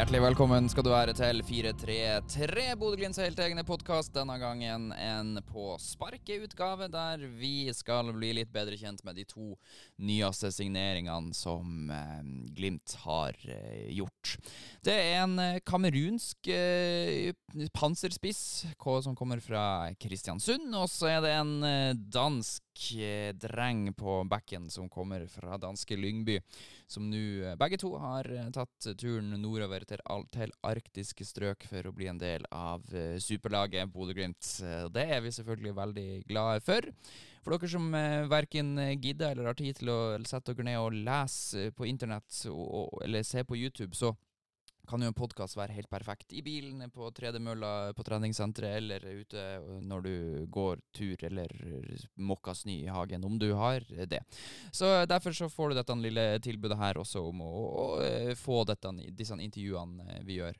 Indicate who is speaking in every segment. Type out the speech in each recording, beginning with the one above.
Speaker 1: Hjertelig velkommen skal du være til 433 Bodø-Glimts helt egne podkast. Denne gangen en på sparket-utgave, der vi skal bli litt bedre kjent med de to nyeste signeringene som eh, Glimt har eh, gjort. Det er en eh, kamerunsk eh, panserspiss k- som kommer fra Kristiansund, og så er det en eh, dansk eh, dreng på backen som kommer fra danske Lyngby som nå eh, begge to har eh, tatt turen nordover til, al- til arktiske strøk for å bli en del av eh, superlaget Bodø-Glimt. Eh, det er vi selvfølgelig veldig glade for. For dere som eh, uh, verken gidder eller har tid til å sette dere ned og lese på internett og, og, eller se på YouTube, så kan jo en podkast være helt perfekt i bilen, på tredemølla på treningssenteret eller ute øh, når du går tur eller mokka snø i hagen, om du har det. Så derfor så får du dette lille tilbudet her også om å, å, øh, få dette, disse intervjuene øh, vi gjør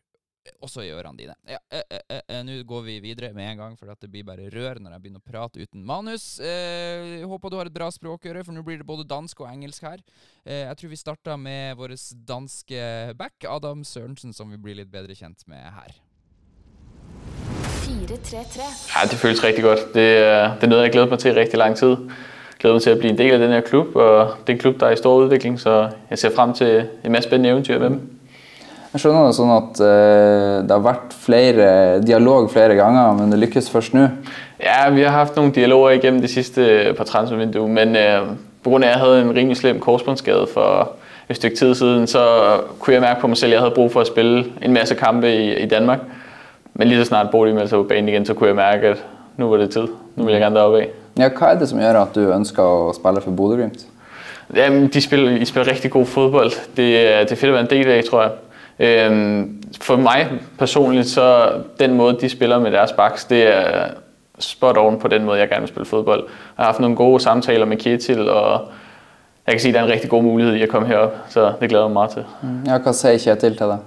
Speaker 1: også i ørene dine. Ja, eh, eh, eh, eh, Nå går vi videre med en gang, for at det blir bare rør når jeg begynner å prate uten manus. Eh, håper du har et bra språkøre, for nå blir det både dansk og engelsk her. Eh, jeg tror vi starter med vår danske back, Adam Sørensen, som vi blir litt bedre kjent med her.
Speaker 2: 433.
Speaker 3: Ja, det føles rigtig godt. Det, er- det er noget, jeg har glædet mig til i rigtig lang tid. Jeg glæder mig til at blive en del af den her klub, og det er en klub, der er i stor udvikling, så jeg ser frem til en masse spændende eventyr med dem.
Speaker 4: Jeg skjønner det sånn at eh, det har vært flere dialog flere ganger, men det lykkes først nå.
Speaker 3: Ja, vi har haft nogle dialoger igennem det sidste par transfervindue, men øh, på grund af, at jeg havde en rimelig slem korsbåndsskade for et stykke tid siden, så kunne jeg mærke på mig selv, at jeg havde brug for at spille en masse kampe i, i Danmark. Men lige så snart Bodø meldte sig på banen igen, så kunne jeg mærke, at nu var det tid. Nu vil jeg gerne deroppe af.
Speaker 4: Ja, hva er det som gjør at du ønsker å spille for Bodø-Glimt?
Speaker 3: Jamen, de spiller, I spiller rigtig god fodbold. Det, er- det er fedt at være en del af, tror jeg. Øhm, for mig personligt, så den måde, de spiller med deres backs, det er spot on på den måde, jeg gerne vil spille fodbold. Jeg har haft nogle gode samtaler med Kjetil, og jeg kan sige, at der er en rigtig god mulighed i at komme herop, så det glæder jeg mig meget til.
Speaker 4: Ja, hva sier Kjetil til deg?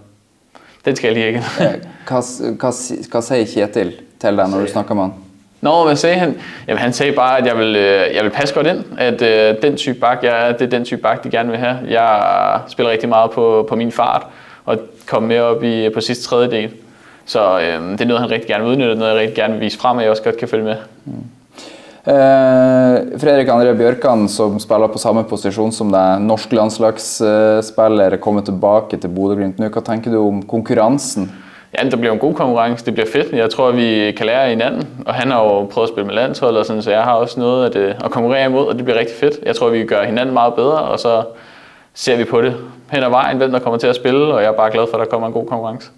Speaker 3: Den skal jeg lige ikke.
Speaker 4: Eh, Hva, hva, si- hva sier Kjetil til deg når du snakker med han?
Speaker 3: Nå, hvad sagde han? Jamen, han sagde bare, at jeg vil, øh, jeg vil passe godt ind. At øh, den type bak, jeg er, det er den type bak, de gerne vil have. Jeg spiller rigtig meget på, på min fart, og komme med op i, på sidste tredjedel. Så øh, det er noget, han rigtig gerne vil udnytte, noget, jeg rigtig gerne vil vise frem, at jeg også godt kan følge med.
Speaker 4: Eh, Fredrik André Bjørkan, som spiller på samme posisjon som deg, norsk landslagsspiller, kommer tilbake til Bodø-Glimt nå. Hva tenker du om konkurransen?
Speaker 3: Ja, der bliver en god konkurrence. Det bliver fedt. Jeg tror, vi kan lære hinanden. Og han har jo prøvet at spille med landsholdet, og sådan, så jeg har også noget at, øh, at konkurrere imod, og det bliver rigtig fedt. Jeg tror, vi gør hinanden meget bedre, og så ser vi på det hen ad vejen, hvem der kommer til at spille, og jeg er bare glad for, at der kommer en god konkurrence.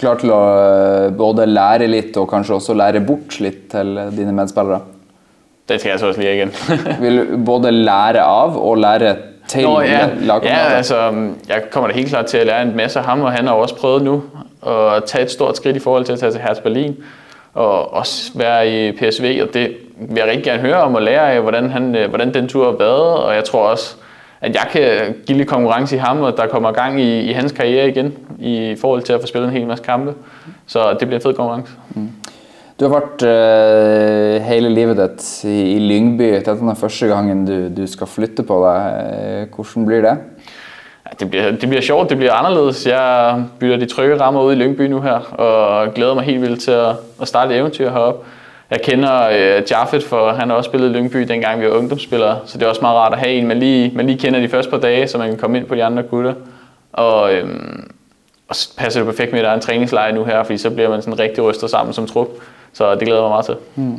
Speaker 4: Klar til å eh, både lære litt og kanskje også lære bort litt til dine medspillere?
Speaker 3: Den skal jeg så også lige igen.
Speaker 4: Vil både lære av og lære til
Speaker 3: Nå, ja, ja, altså, jeg kommer da helt klart til at lære en masse af ham, og han har også prøvet nu at tage et stort skridt i forhold til at tage til Hertha Berlin, og også være i PSV, og det vil jeg rigtig gerne høre om og lære af, hvordan, han, øh, hvordan den tur har været, og jeg tror også, at jeg kan give lidt konkurrence i ham, og der kommer gang i, i hans karriere igen, i forhold til at få spillet en hel masse kampe. Så det bliver en fed konkurrence.
Speaker 4: Du har vært eh, hele livet ditt i, i Lyngby. Dette er den første gangen du, du skal flytte på deg. Eh, Hvordan blir det?
Speaker 3: Ja, det, bliver, det bliver sjovt, det bliver anderledes. Jeg bytter de trygge rammer ud i Lyngby nu her, og glæder mig helt vildt til at, at starte et eventyr heroppe. Jeg kender øh, Jaffet, for han har også spillet i Lyngby, dengang vi var ungdomsspillere, så det er også meget rart at have en, man lige, man lige kender de første par dage, så man kan komme ind på de andre gutter. Og, øh, og så passer det perfekt med, at der er en træningslejr nu her, fordi så bliver man sådan rigtig rystet sammen som trup. Så det glæder jeg mig meget til.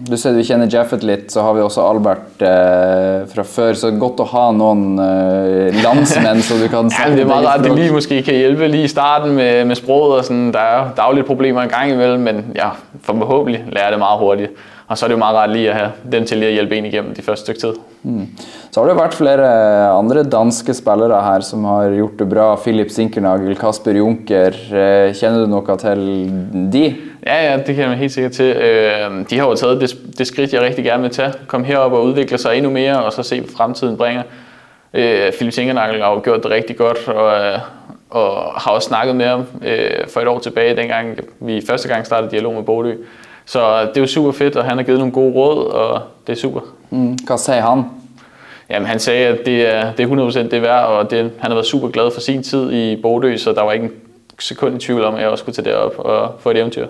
Speaker 4: Du sier du kjenner Jaffet litt, så har vi også Albert eh, fra før. Så godt å ha noen eh, landsmenn så du kan
Speaker 3: Ja, men det er meget rart, at det lige måske kan hjælpe lige i starten med, med sproget og sådan. Der er, jo lidt problemer en gang imellem, men ja, forhåbentlig lærer jeg det meget hurtigt. Og så er det jo meget rart lige at have dem til lige at hjælpe en igennem de første stykke tid.
Speaker 4: Så har det vært flere andre danske spillere her som har gjort det bra. Philip Sinkernagel, Kasper Junker. Eh, Kjenner du noe til de?
Speaker 3: Ja, ja, det kan jeg helt sikkert til. Øh, de har jo taget det, det skridt, jeg rigtig gerne vil tage. Kom herop og udvikle sig endnu mere, og så se, hvad fremtiden bringer. Philip Sinkernagel har jo gjort det rigtig godt, og, og har også snakket med ham for et år tilbage, dengang vi første gang startede dialog med Bodø. Så det er jo super fedt, og han har givet nogle gode råd, og det er super.
Speaker 4: Mm. Hva sier han?
Speaker 3: Jamen, han sagde, at det er, det er 100% det værd, og det, han har været super glad for sin tid i Bodø, så der var ikke en sekund i tvivl om, at jeg også skulle tage derop og få et eventyr.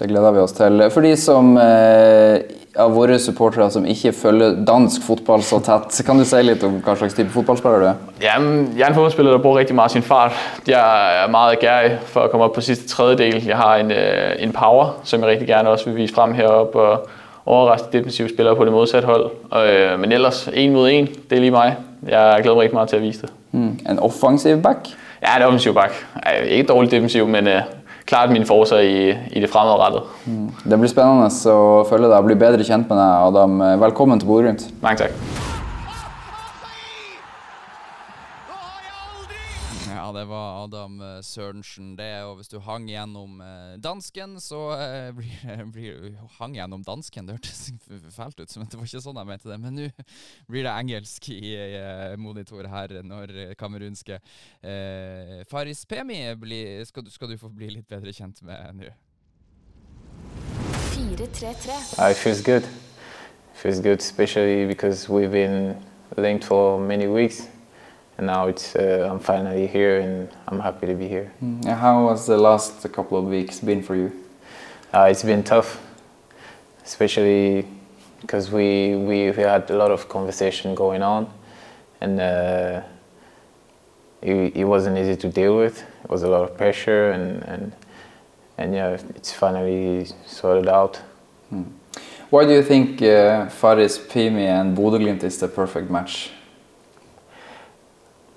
Speaker 4: Det gleder vi oss til. For de som eh, av våre supportere som ikke følger dansk fotball så tett, kan du si litt om hva slags type fotballspiller du er?
Speaker 3: Jamen, jeg er en fodboldspiller, der bruger rigtig meget sin fart. Jeg er meget agerig for at komme op på sidste tredjedel. Jeg har en, øh, en power, som jeg rigtig gerne også vil vise frem heroppe, og overraske defensive spillere på det modsatte hold. Og, øh, men ellers, en mod en, det er lige mig. Jeg glæder mig rigtig meget til at vise det.
Speaker 4: Mm. En offensiv back?
Speaker 3: Ja, det er offensiv bak. Ej, Ikke dårligt defensiv, men øh, klart mine forser i, i det fremadrettede.
Speaker 4: Det blir spennende å følge deg og bli bedre kjent med deg, Adam. Velkommen til Bodø-Glimt.
Speaker 3: Mange tak.
Speaker 1: Ja, det var Adam eh, Sørensen. Det jo hvis du hang gjennom eh, dansken, så eh, blir, blir Hang gjennom dansken, det hørtes fælt ut, men det var ikke sånn jeg mente det. Men nå blir det engelsk i eh, monitor her når kamerunske eh, Faris Pemi blir, skal, du- skal du få bli litt bedre kjent med nå.
Speaker 2: 4-3-3.
Speaker 5: Uh, it feels good. feels good, especially because we've been linked for many weeks, and now it's uh, I'm finally here, and I'm happy to be here.
Speaker 4: Yeah, How has the last couple of weeks been for you?
Speaker 5: Uh, it's been tough, especially because we, we we had a lot of conversation going on, and uh, it, it wasn't easy to deal with. It was a lot of pressure, and and and yeah, it's finally sorted out.
Speaker 4: Why do you think uh, Faris Pimi and Bodø-Glimt is the perfect match?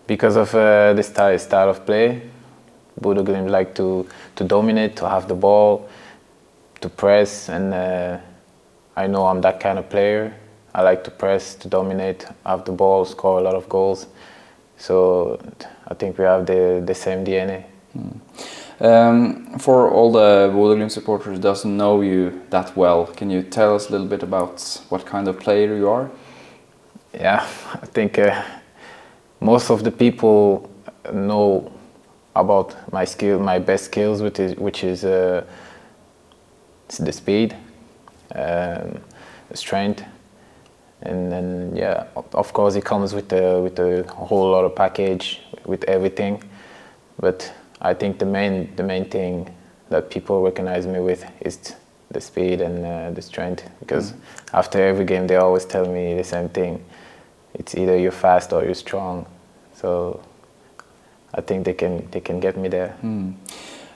Speaker 5: Because of uh, the style, style of play. Bodo Glimt like to, to dominate, to have the ball, to press, and uh, I know I'm that kind of player. I like to press, to dominate, have the ball, score a lot of goals. So I think we have the, the same DNA.
Speaker 4: Um, for all the Bodø-Glimt supporters who doesn't know you that well, can you tell us a little bit about what kind of player you are?
Speaker 5: Yeah, I think uh, most of the people know about my skill, my best skills, which is which is uh, the speed, um, the strength, and then yeah, of- course it comes with a with a whole lot of package with everything, but I think the main the main thing that people recognize me with is the speed and uh, the strength because after every game they always tell me the same thing it's either you're fast or you're strong. So I think they can they can get me there.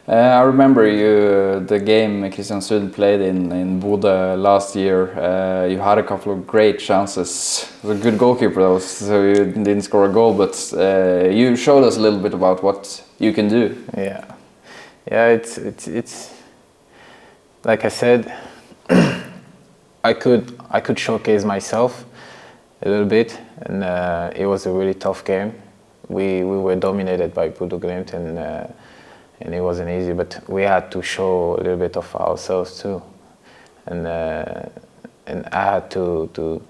Speaker 4: Uh, I remember you the game Kristiansund played in in Bodø last year. Uh, you had a couple of great chances. You was a good goalkeeper, though, so you didn't score a goal. But uh, you showed us a little bit about what you can do.
Speaker 5: Yeah, yeah. It's it's it's like I said. I could I could showcase myself a little bit, and uh, it was a really tough game. We we were dominated by Bodo Glimt, and uh, and it wasn't easy. But we had to show a little bit of ourselves too, and uh, and I had to to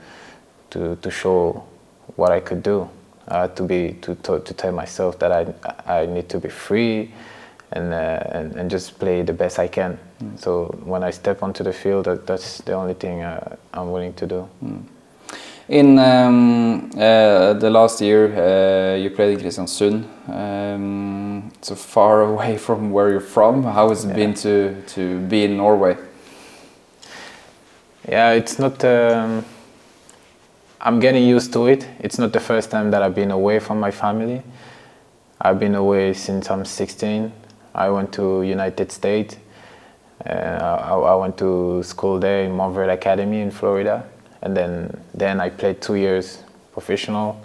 Speaker 5: to to show what I could do. I had to be to to, to tell myself that I I need to be free, and uh, and and just play the best I can. So when I step onto the field, that, that's the only thing uh, I'm willing to do.
Speaker 4: In um, uh, the last year, uh, you played in Kristiansund. Um, so far away from where you're from. How has it been to to be in Norway?
Speaker 5: Yeah, it's not. Um, I'm getting used to it. It's not the first time that I've been away from my family. I've been away since I'm 16. I went to United States. Uh, I, I went to school there in Montverde Academy in Florida, and then then I played two years professional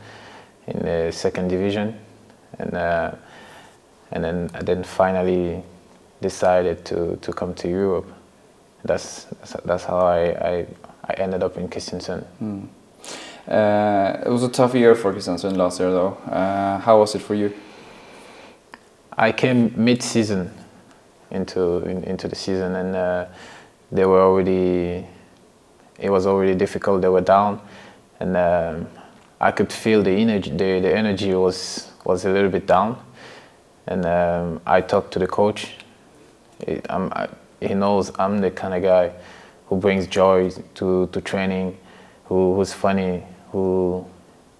Speaker 5: in the second division, and uh, and then I then finally decided to, to come to Europe that's that's, how I, I I ended up in Kristiansund.
Speaker 4: Uh, it was a tough year for Kristiansund last year, though. Uh, how was it for you?
Speaker 5: I came mid-season into in, into the season, and uh, they were already. It was already difficult. They were down, and um, I could feel the energy. The, the energy was was a little bit down, and um, I talked to the coach. It, I, he knows I'm the kind of guy who brings joy to, to training, who, who's funny, who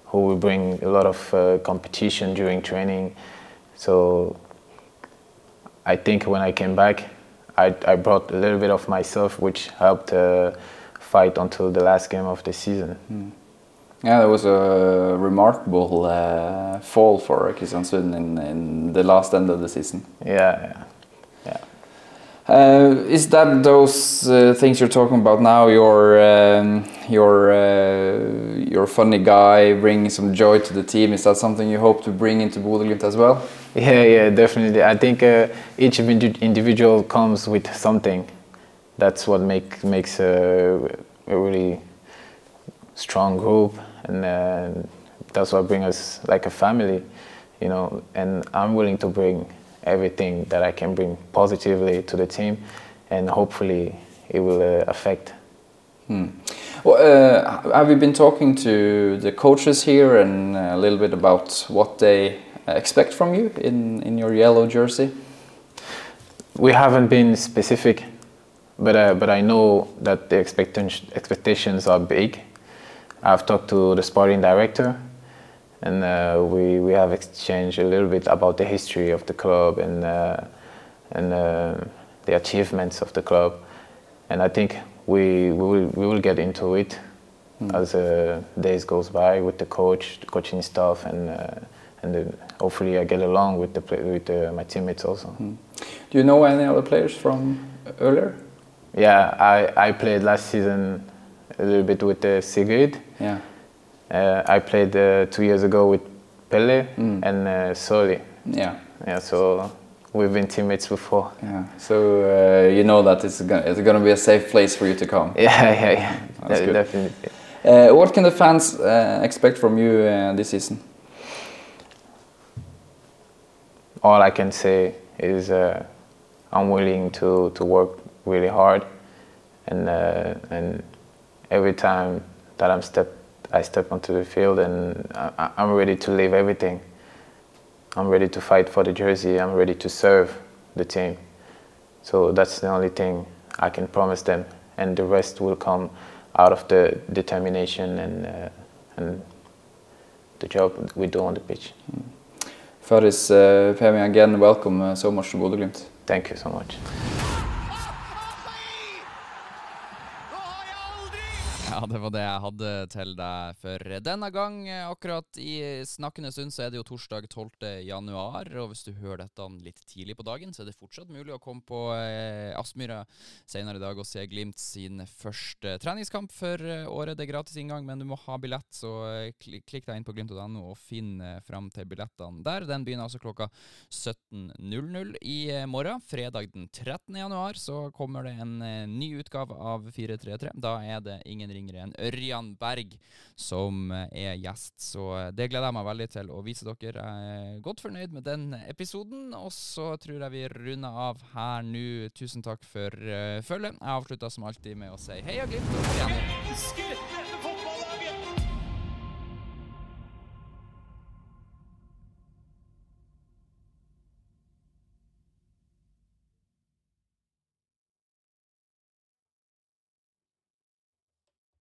Speaker 5: who will bring a lot of uh, competition during training. So I think when I came back, I, I brought a little bit of myself, which helped uh, fight until the last game of the season.
Speaker 4: Yeah, that was a remarkable uh, fall for Kristiansund in, in the last end of the season.
Speaker 5: Yeah, yeah, yeah.
Speaker 4: Uh, is that those uh, things you're talking about now? Your um, your uh, your funny guy bringing some joy to the team. Is that something you hope to bring into Bodø/Glimt as well?
Speaker 5: Yeah, yeah, definitely. I think uh, each individual comes with something. That's what make, makes a, a really strong group, and uh, that's what brings us like a family, you know. And I'm willing to bring everything that I can bring positively to the team, and hopefully it will uh, affect
Speaker 4: Well, uh, have you been talking to the coaches here and a little bit about what they expect from you in, in your yellow jersey?
Speaker 5: We haven't been specific, but uh, but I know that the expectation, expectations are big. I've talked to the sporting director, and uh, we we have exchanged a little bit about the history of the club and uh, and uh, the achievements of the club, and I think we we will we will get into it as uh, days goes by with the coach, the coaching staff, and uh, and the, hopefully I get along with the play, with uh, my teammates also.
Speaker 4: Do you know any other players from earlier?
Speaker 5: Yeah, I, I played last season a little bit with uh, Sigrid.
Speaker 4: Yeah.
Speaker 5: Uh, I played uh, two years ago with Pele and uh, Soli.
Speaker 4: Yeah.
Speaker 5: Yeah, so we've been teammates before.
Speaker 4: Yeah. So uh, you know that it's gonna, it's gonna be a safe place for you to come.
Speaker 5: Yeah, yeah, yeah.
Speaker 4: That's
Speaker 5: De-
Speaker 4: good.
Speaker 5: Definitely.
Speaker 4: Uh, what can the fans uh, expect from you uh, this season?
Speaker 5: All I can say is uh, I'm willing to, to work really hard, and uh, and every time that I'm step I step onto the field, and I, I'm ready to leave everything. I'm ready to fight for the jersey. I'm ready to serve the team. So that's the only thing I can promise them, and the rest will come out of the determination and uh, and the job we do on the pitch.
Speaker 4: Faris, uh, Pemi, again, welcome uh, so much to Bodø/Glimt.
Speaker 5: Thank you so much.
Speaker 1: Ja, det var det jeg hadde til deg for denne gang. Akkurat i snakkende stund så er det jo torsdag 12. januar, og hvis du hører dette litt tidlig på dagen, så er det fortsatt mulig å komme på eh, Aspmyra senere i dag og se Glimt sin første treningskamp for eh, året. Det er gratis inngang, men du må ha billett, så eh, klikk deg inn på glimt.no og finn eh, fram til billettene der. Den begynner altså klokka 17.00 i morgen. Fredag den 13. januar så kommer det en ny utgave av 433. Da er det ingen yngre enn Ørjan Berg som eh, er gjest, så eh, det gleder jeg meg veldig til å vise dere. Jeg er godt fornøyd med den episoden, og så tror jeg vi runder av her nå. Tusen takk for uh, følget. Jeg avslutter som alltid med å si heia Glimt og på